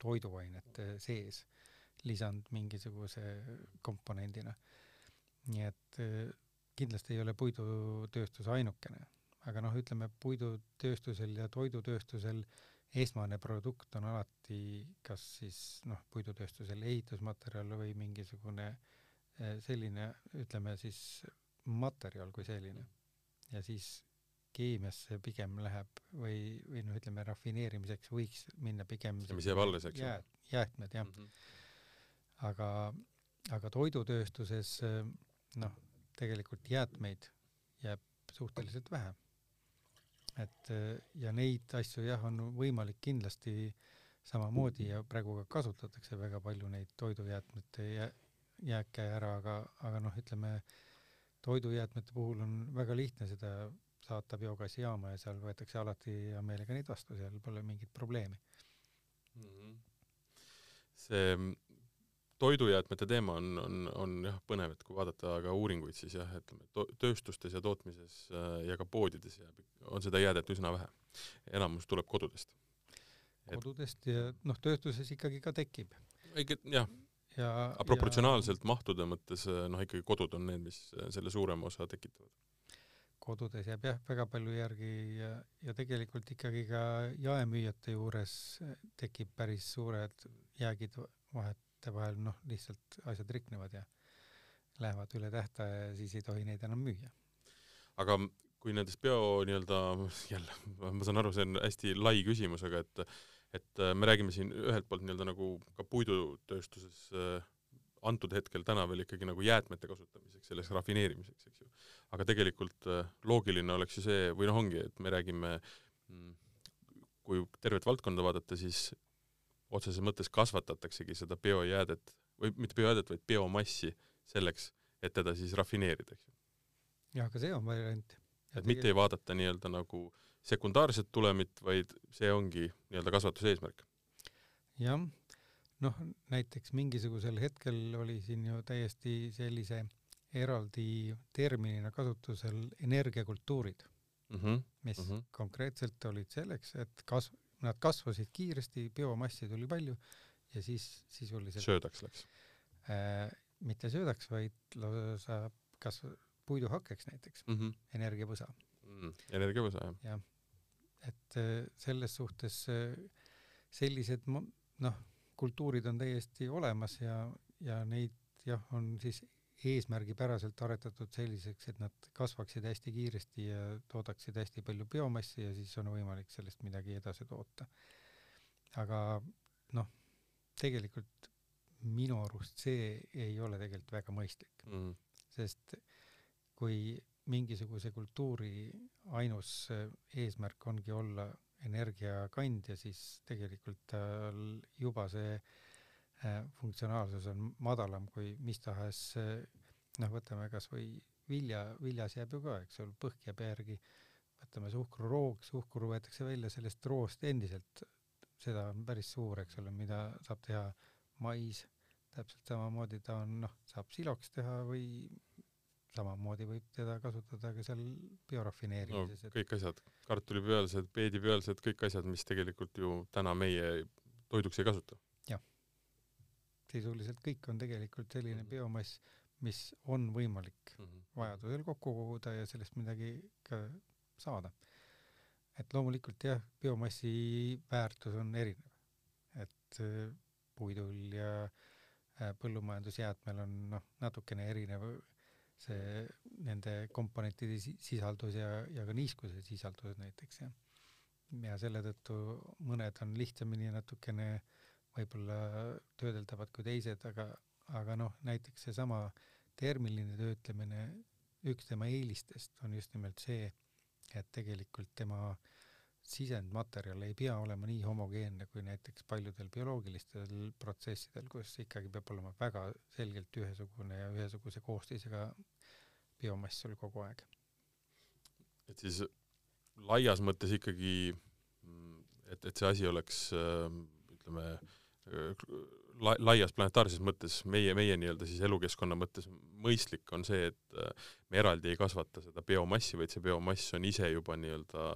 toiduainete sees, lisand mingisuguse komponendina. nii et eh, kindlasti ei ole puidutööstus ainukene, aga noh, ütleme puidutööstusel ja toidutööstusel esmane produkt on alati kas siis noh, puidutööstusel ehitusmaterjal või mingisugune eh, selline, ütleme siis materjal kui selline. ja siis keemiasse pigem läheb või, või noh, ütleme rafineerimiseks võiks minna pigem see, mis jääb alles, eks ju? jäätmed, jah mm. -hmm. aga, aga toidutööstuses noh, tegelikult jäätmeid jääb suhteliselt vähe. et ja neid asju jah, on võimalik kindlasti samamoodi ja praegu ka kasutatakse väga palju neid toidujäätmete jää, jääke ära, aga, aga noh, ütleme toidujäätmete puhul on väga lihtne seda saata biogaasijaama ja seal võetakse alati hea meelega neid vastu, seal pole mingit probleemi mm. -hmm. see toidujäätmete teema on, on, on jah, põnev, et kui vaadata ka uuringuid, siis jah, ütleme to-, tööstustes ja tootmises äh, ja ka poodides jääb, on seda jäädet üsna vähe. enamus tuleb kodudest. kodudest ja noh, tööstuses ikkagi ka tekib. õige, jah. ja aga proportsionaalselt ja... mahtude mõttes äh, noh, ikkagi kodud on need, mis äh, selle suurema osa tekitavad kodudes jääb jah, väga palju järgi ja, ja tegelikult ikkagi ka jaemüüjate juures tekib päris suured jäägid vahetevahel, noh, lihtsalt asjad riknevad ja lähevad üle tähtaja ja siis ei tohi neid enam müüa. aga kui nendest bio nii-öelda, jälle, ma saan aru, see on hästi lai küsimus, aga et et me räägime siin ühelt poolt nii-öelda nagu ka puidutööstuses äh, antud hetkel täna veel ikkagi nagu jäätmete kasutamiseks, selleks rafineerimiseks. Aga tegelikult äh, loogiline oleks ju see, või noh, ongi, et me räägime, mm, kui tervet valdkonda vaadata, siis otseses mõttes kasvatataksegi seda biojäädet või mitte biojäädet, vaid biomassi selleks, et teda siis rafineerida, eks ju. jah, aga see on variant. et mitte ei vaadata nii-öelda nagu sekundaarset tulemit, vaid see ongi nii-öelda kasvatuse eesmärk. jah noh, näiteks mingisugusel hetkel oli siin ju täiesti sellise eraldi terminina kasutusel energiakultuurid mm, -hmm. mis mm -hmm. konkreetselt olid selleks, et kasv-, nad kasvasid kiiresti, biomassi tuli palju ja siis sisuliselt söödaks läks äh,? mitte söödaks, vaid lausa kas puiduhakkeks näiteks mm, -hmm. energiavõsa mm,. energiavõsa, jah. jah, et äh, selles suhtes äh, sellised noh, kultuurid on täiesti olemas ja, ja neid jah, on siis eesmärgipäraselt aretatud selliseks, et nad kasvaksid hästi kiiresti ja toodaksid hästi palju biomassi ja siis on võimalik sellest midagi edasi toota. aga noh, tegelikult minu arust see ei ole tegelikult väga mõistlik mm., sest kui mingisuguse kultuuri ainus eesmärk ongi olla energiakandja, siis tegelikult tal juba see äh, funktsionaalsus on madalam kui mis tahes äh, noh, võtame kasvõi vilja, viljas jääb ju ka, eks ole, põhk jääb järgi, võtame suhkruroog, suhkur võetakse välja sellest roost endiselt, seda on päris suur, eks ole, mida saab teha mais, täpselt samamoodi ta on, noh, saab siloks teha või samamoodi võib teda kasutada ka seal biorafineerimises no,. kõik asjad, kartulipealsed, peedipealsed, kõik asjad, mis tegelikult ju täna meie toiduks ei kasuta. Sisuliselt kõik on tegelikult selline mm -hmm. biomass, mis on võimalik mm -hmm. vajadusel kokku koguda ja sellest midagi ka saada. et loomulikult jah, biomassi väärtus on erinev. et puidul ja äh, põllumajandusjäätmel on noh, natukene erinev see nende komponentide sisaldus ja, ja ka niiskuse sisaldus näiteks jah. ja selle tõttu mõned on lihtsamini natukene võib-olla töödeldavad kui teised, aga, aga noh, näiteks seesama termiline töötlemine, üks tema eelistest on just nimelt see, et tegelikult tema sisendmaterjal ei pea olema nii homogeenne kui näiteks paljudel bioloogilistel protsessidel, kus ikkagi peab olema väga selgelt ühesugune ja ühesuguse koostisega biomass sul kogu aeg. et siis laias mõttes ikkagi, et, et see asi oleks ütleme la-, laias planetaarses mõttes, meie, meie nii-öelda siis elukeskkonna mõttes mõistlik on see, et me eraldi ei kasvata seda biomassi, vaid see biomass on ise juba nii-öelda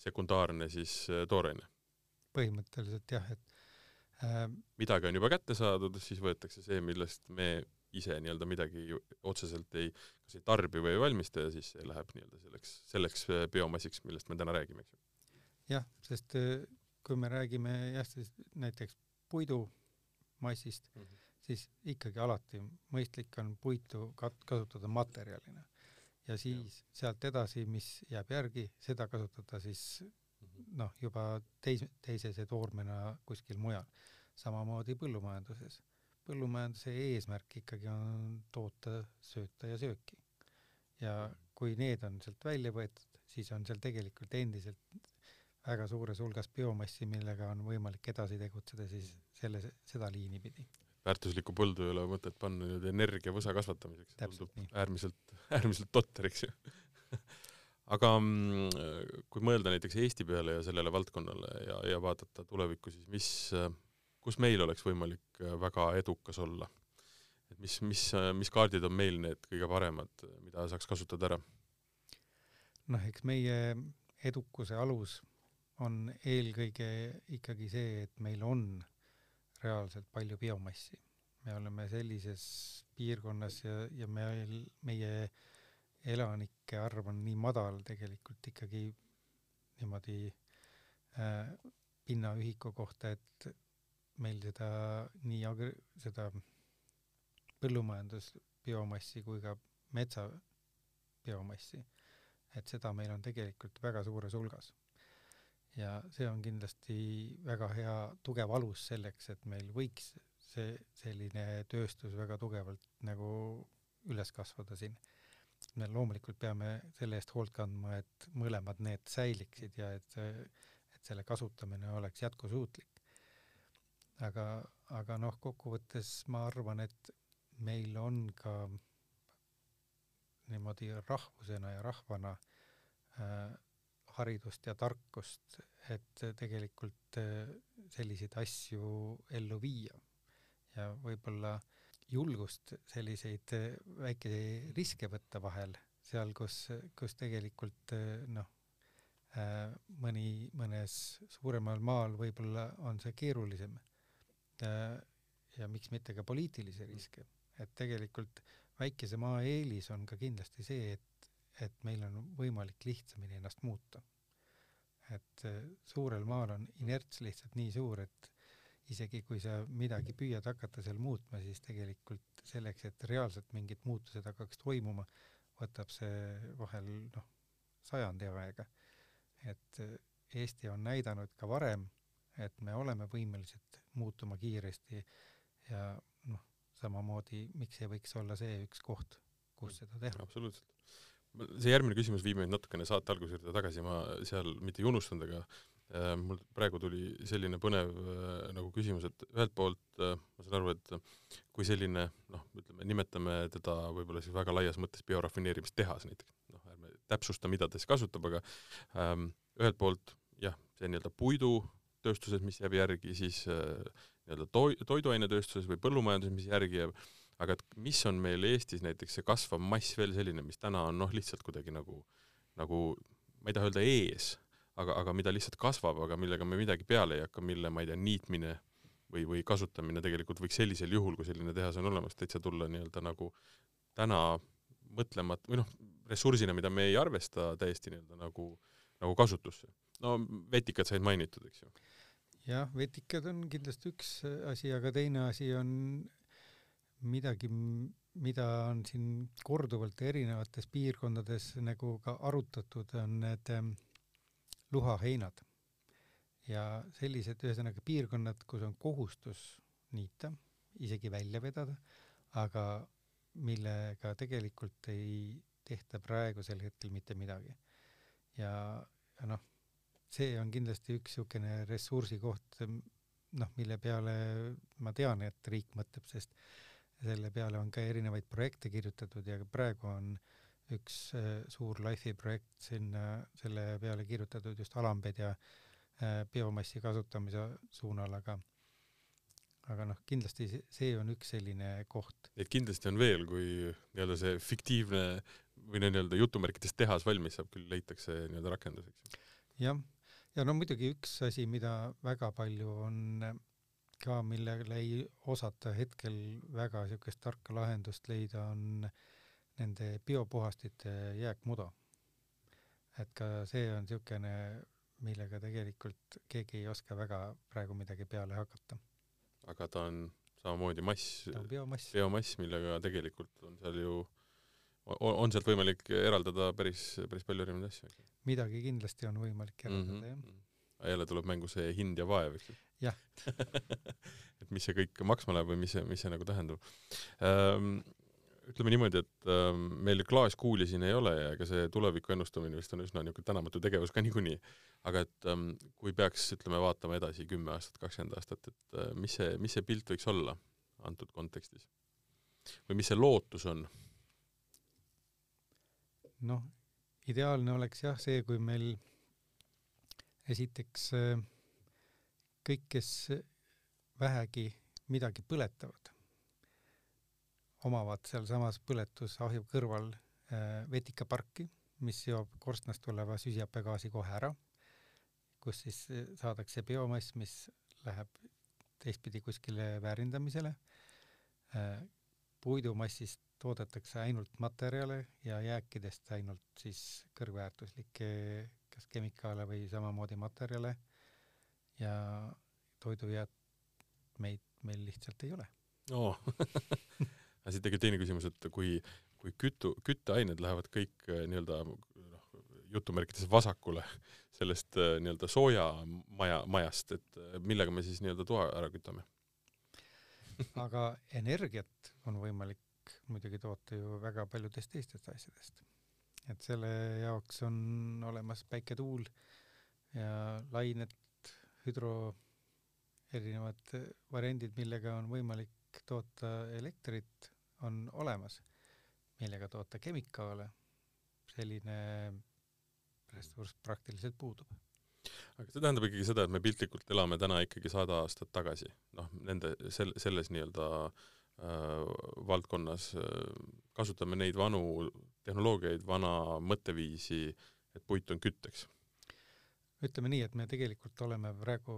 sekundaarne siis tooraine. põhimõtteliselt jah, et äh, midagi on juba kätte saadud, siis võetakse see, millest me ise nii-öelda midagi otseselt ei, kas ei tarbi või ei valmista ja siis see läheb nii-öelda selleks, selleks biomassiks, millest me täna räägime, eks ju. jah, sest kui me räägime jah, siis näiteks puidumassist mm, -hmm. siis ikkagi alati mõistlik on puitu kat-, kasutada materjalina. ja siis ja. sealt edasi, mis jääb järgi, seda kasutada siis -hmm. noh, juba teis-, teisese toormena kuskil mujal. samamoodi põllumajanduses. põllumajanduse eesmärk ikkagi on toota, sööta ja sööki. ja mhm. kui need on sealt välja võetud, siis on seal tegelikult endiselt väga suures hulgas biomassi, millega on võimalik edasi tegutseda siis selle, seda liini pidi. väärtuslikku põldu ei ole mõtet panna nüüd energiavõsa kasvatamiseks, tundub nii. äärmiselt, äärmiselt totter, eks ju aga mm, kui mõelda näiteks Eesti peale ja sellele valdkonnale ja, ja vaadata tulevikku, siis mis, kus meil oleks võimalik väga edukas olla? et mis, mis, mis kaardid on meil need kõige paremad, mida saaks kasutada ära? noh, eks meie edukuse alus on eelkõige ikkagi see, et meil on reaalselt palju biomassi. me oleme sellises piirkonnas ja, ja meil, meie elanike arv on nii madal tegelikult ikkagi niimoodi äh, pinnaühiku kohta, et meil seda nii agri-, seda põllumajandusbiomassi kui ka metsabiomassi, et seda meil on tegelikult väga suures hulgas ja see on kindlasti väga hea tugev alus selleks, et meil võiks see selline tööstus väga tugevalt nagu üles kasvada siin. me loomulikult peame selle eest hoolt kandma, et mõlemad need säiliksid ja et, et selle kasutamine oleks jätkusuutlik. aga, aga noh, kokkuvõttes ma arvan, et meil on ka niimoodi rahvusena ja rahvana äh, haridust ja tarkust, et tegelikult äh, selliseid asju ellu viia ja võib-olla julgust selliseid äh, väikeseid riske võtta vahel, seal, kus, kus tegelikult äh, noh, mõni, mõnes suuremal maal võib-olla on see keerulisem. ja miks mitte ka poliitilisi riske, et tegelikult väikese maa eelis on ka kindlasti see, et et meil on võimalik lihtsamini ennast muuta. et äh, suurel maal on inerts lihtsalt nii suur, et isegi kui sa midagi püüad hakata seal muutma, siis tegelikult selleks, et reaalselt mingid muutused hakkaks toimuma, võtab see vahel noh, sajandi aega. et äh, Eesti on näidanud ka varem, et me oleme võimelised muutuma kiiresti ja noh, samamoodi, miks ei võiks olla see üks koht, kus seda teha. absoluutselt see järgmine küsimus viib meid natukene saate alguse juurde tagasi, ma seal mitte ei unustanud, aga äh, mul praegu tuli selline põnev äh, nagu küsimus, et ühelt poolt äh, ma saan aru, et kui selline noh, ütleme, nimetame teda võib-olla siis väga laias mõttes biorafineerimistehas näiteks, noh, ärme täpsusta, mida ta siis kasutab, aga ähm, ühelt poolt jah, see nii-öelda puidutööstuses, mis jääb järgi, siis äh, nii-öelda toi-, toiduainetööstuses või põllumajanduses, mis järgi jääb, aga et mis on meil Eestis näiteks see kasvav mass veel selline, mis täna on noh, lihtsalt kuidagi nagu, nagu ma ei taha öelda ees, aga, aga mida lihtsalt kasvab, aga millega me midagi peale ei hakka, mille, ma ei tea, niitmine või, või kasutamine tegelikult võiks sellisel juhul, kui selline tehas on olemas, täitsa tulla nii-öelda nagu täna mõtlemata või noh, ressursina, mida me ei arvesta täiesti nii-öelda nagu, nagu kasutusse. no vetikad said mainitud, eks ju jah, vetikad on kindlasti üks asi, aga teine asi on midagi, mida on siin korduvalt erinevates piirkondades nagu ka arutatud, on need ähm, luhaheinad. ja sellised, ühesõnaga piirkonnad, kus on kohustus niita, isegi välja vedada, aga millega tegelikult ei tehta praegusel hetkel mitte midagi. ja, ja noh, see on kindlasti üks niisugune ressursikoht, noh, mille peale ma tean, et riik mõtleb, sest selle peale on ka erinevaid projekte kirjutatud ja praegu on üks äh, suur Life'i projekt sinna, selle peale kirjutatud just alambedja äh, biomassi kasutamise suunal, aga aga noh, kindlasti see on üks selline koht. Neid kindlasti on veel, kui nii-öelda see fiktiivne või nii-öelda jutumärkides tehas valmis saab, küll leitakse nii-öelda rakendus, eks ju. jah, ja no muidugi üks asi, mida väga palju on ka, millele ei osata hetkel väga niisugust tarka lahendust leida, on nende biopuhastite jääkmuda. et ka see on niisugune, millega tegelikult keegi ei oska väga praegu midagi peale hakata. aga ta on samamoodi mass, biomass, biomass, millega tegelikult on seal ju on sealt võimalik eraldada päris, päris palju erinevaid asju. midagi kindlasti on võimalik eraldada mm, -hmm. jah. Jälle tuleb mängu see hind ja vaev, eks ju. jah et mis see kõik maksma läheb või mis see, mis see nagu tähendab ähm,. ütleme niimoodi, et ähm, meil klaaskuuli siin ei ole ja ega see tuleviku ennustamine vist on üsna niisugune tänamatu tegevus ka niikuinii. aga et ähm, kui peaks, ütleme, vaatama edasi kümme aastat, kakskümmend aastat, et äh, mis see, mis see pilt võiks olla antud kontekstis? või mis see lootus on? noh, ideaalne oleks jah see, kui meil esiteks äh, kõik, kes vähegi midagi põletavad, omavad sealsamas põletusahju kõrval äh, vetikaparki, mis seob korstnast tuleva süsihappegaasi kohe ära, kus siis äh, saadakse biomass, mis läheb teistpidi kuskile väärindamisele. puidumassist toodetakse ainult materjale ja jääkidest ainult siis kõrgväärtuslikke kas kemikaale või samamoodi materjale ja toidujäätmeid meil lihtsalt ei ole oh. aga siit tekib teine küsimus, et kui, kui kütu, kütteained lähevad kõik äh, nii-öelda noh, jutumärkides vasakule sellest äh, nii-öelda soojamaja, majast, et äh, millega me siis nii-öelda toa ära kütame aga energiat on võimalik muidugi toota ju väga paljudest teistest asjadest. Et selle jaoks on olemas päiketuul ja lained, hüdro, erinevad variandid, millega on võimalik toota elektrit, on olemas. millega toota kemikaale, selline ressurss praktiliselt puudub aga see tähendab ikkagi seda, et me piltlikult elame täna ikkagi sada aastat tagasi, noh, nende sel-, selles nii-öelda äh, valdkonnas äh, kasutame neid vanu tehnoloogiaid, vana mõtteviisi, et puit on kütteks? ütleme nii, et me tegelikult oleme praegu,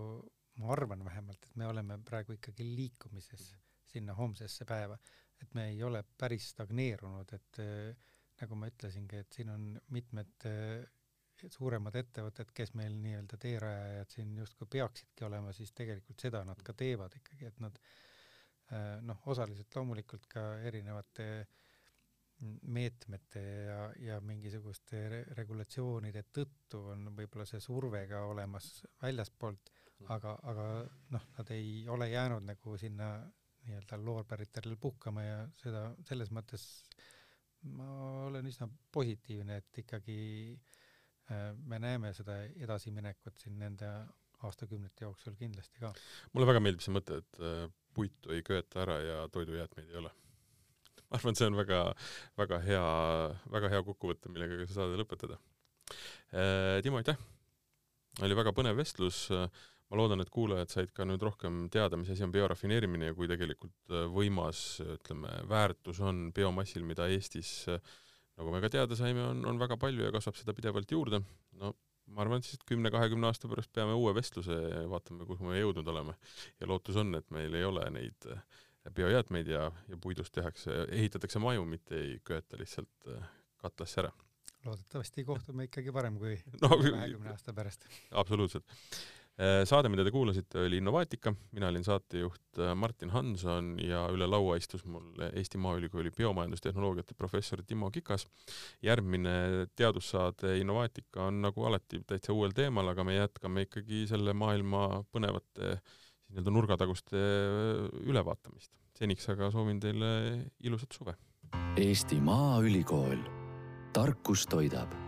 ma arvan vähemalt, et me oleme praegu ikkagi liikumises sinna homsesse päeva, et me ei ole päris stagneerunud, et äh, nagu ma ütlesingi, et siin on mitmed suuremad ettevõtted, kes meil nii-öelda teerajajad siin justkui peaksidki olema, siis tegelikult seda nad ka teevad ikkagi, et nad äh, Äh, noh, osaliselt loomulikult ka erinevate meetmete ja, ja mingisuguste re regulatsioonide tõttu on võib-olla see surve ka olemas väljaspoolt, mm. aga, aga noh, nad ei ole jäänud nagu sinna nii-öelda loorberitele puhkama ja seda selles mõttes ma olen üsna positiivne, et ikkagi äh, me näeme seda edasiminekut siin nende aastakümnete jooksul kindlasti ka. mulle väga meeldib see mõte, et äh, puitu ei köeta ära ja toidujäätmeid ei ole. ma arvan, et see on väga, väga hea, väga hea kokkuvõte, millega ka saade lõpetada. Äh, Timo, aitäh! oli väga põnev vestlus, ma loodan, et kuulajad said ka nüüd rohkem teada, mis asi on biorafineerimine ja kui tegelikult äh, võimas, ütleme, väärtus on biomassil, mida Eestis nagu me ka teada saime, on, on väga palju ja kasvab seda pidevalt juurde. no ma arvan, et siis kümne-kahekümne aasta pärast peame uue vestluse ja vaatame, kuhu me jõudnud oleme. ja lootus on, et meil ei ole neid äh, biojäätmeid ja, ja puidust tehakse, ehitatakse maju, mitte ei köeta lihtsalt äh, katlasse ära. loodetavasti kohtume ikkagi varem kui no, kahekümne aasta pärast. absoluutselt. Saade, mida te kuulasite, oli Innovaatika, mina olin saatejuht Martin Hanson ja üle laua istus mul Eesti Maaülikooli biomajandustehnoloogiate professor Timo Kikas. järgmine teadussaade Innovaatika on nagu alati täitsa uuel teemal, aga me jätkame ikkagi selle maailma põnevate nii-öelda nurgataguste ülevaatamist. seniks aga soovin teile ilusat suve. Eesti Maaülikool, tarkus toidab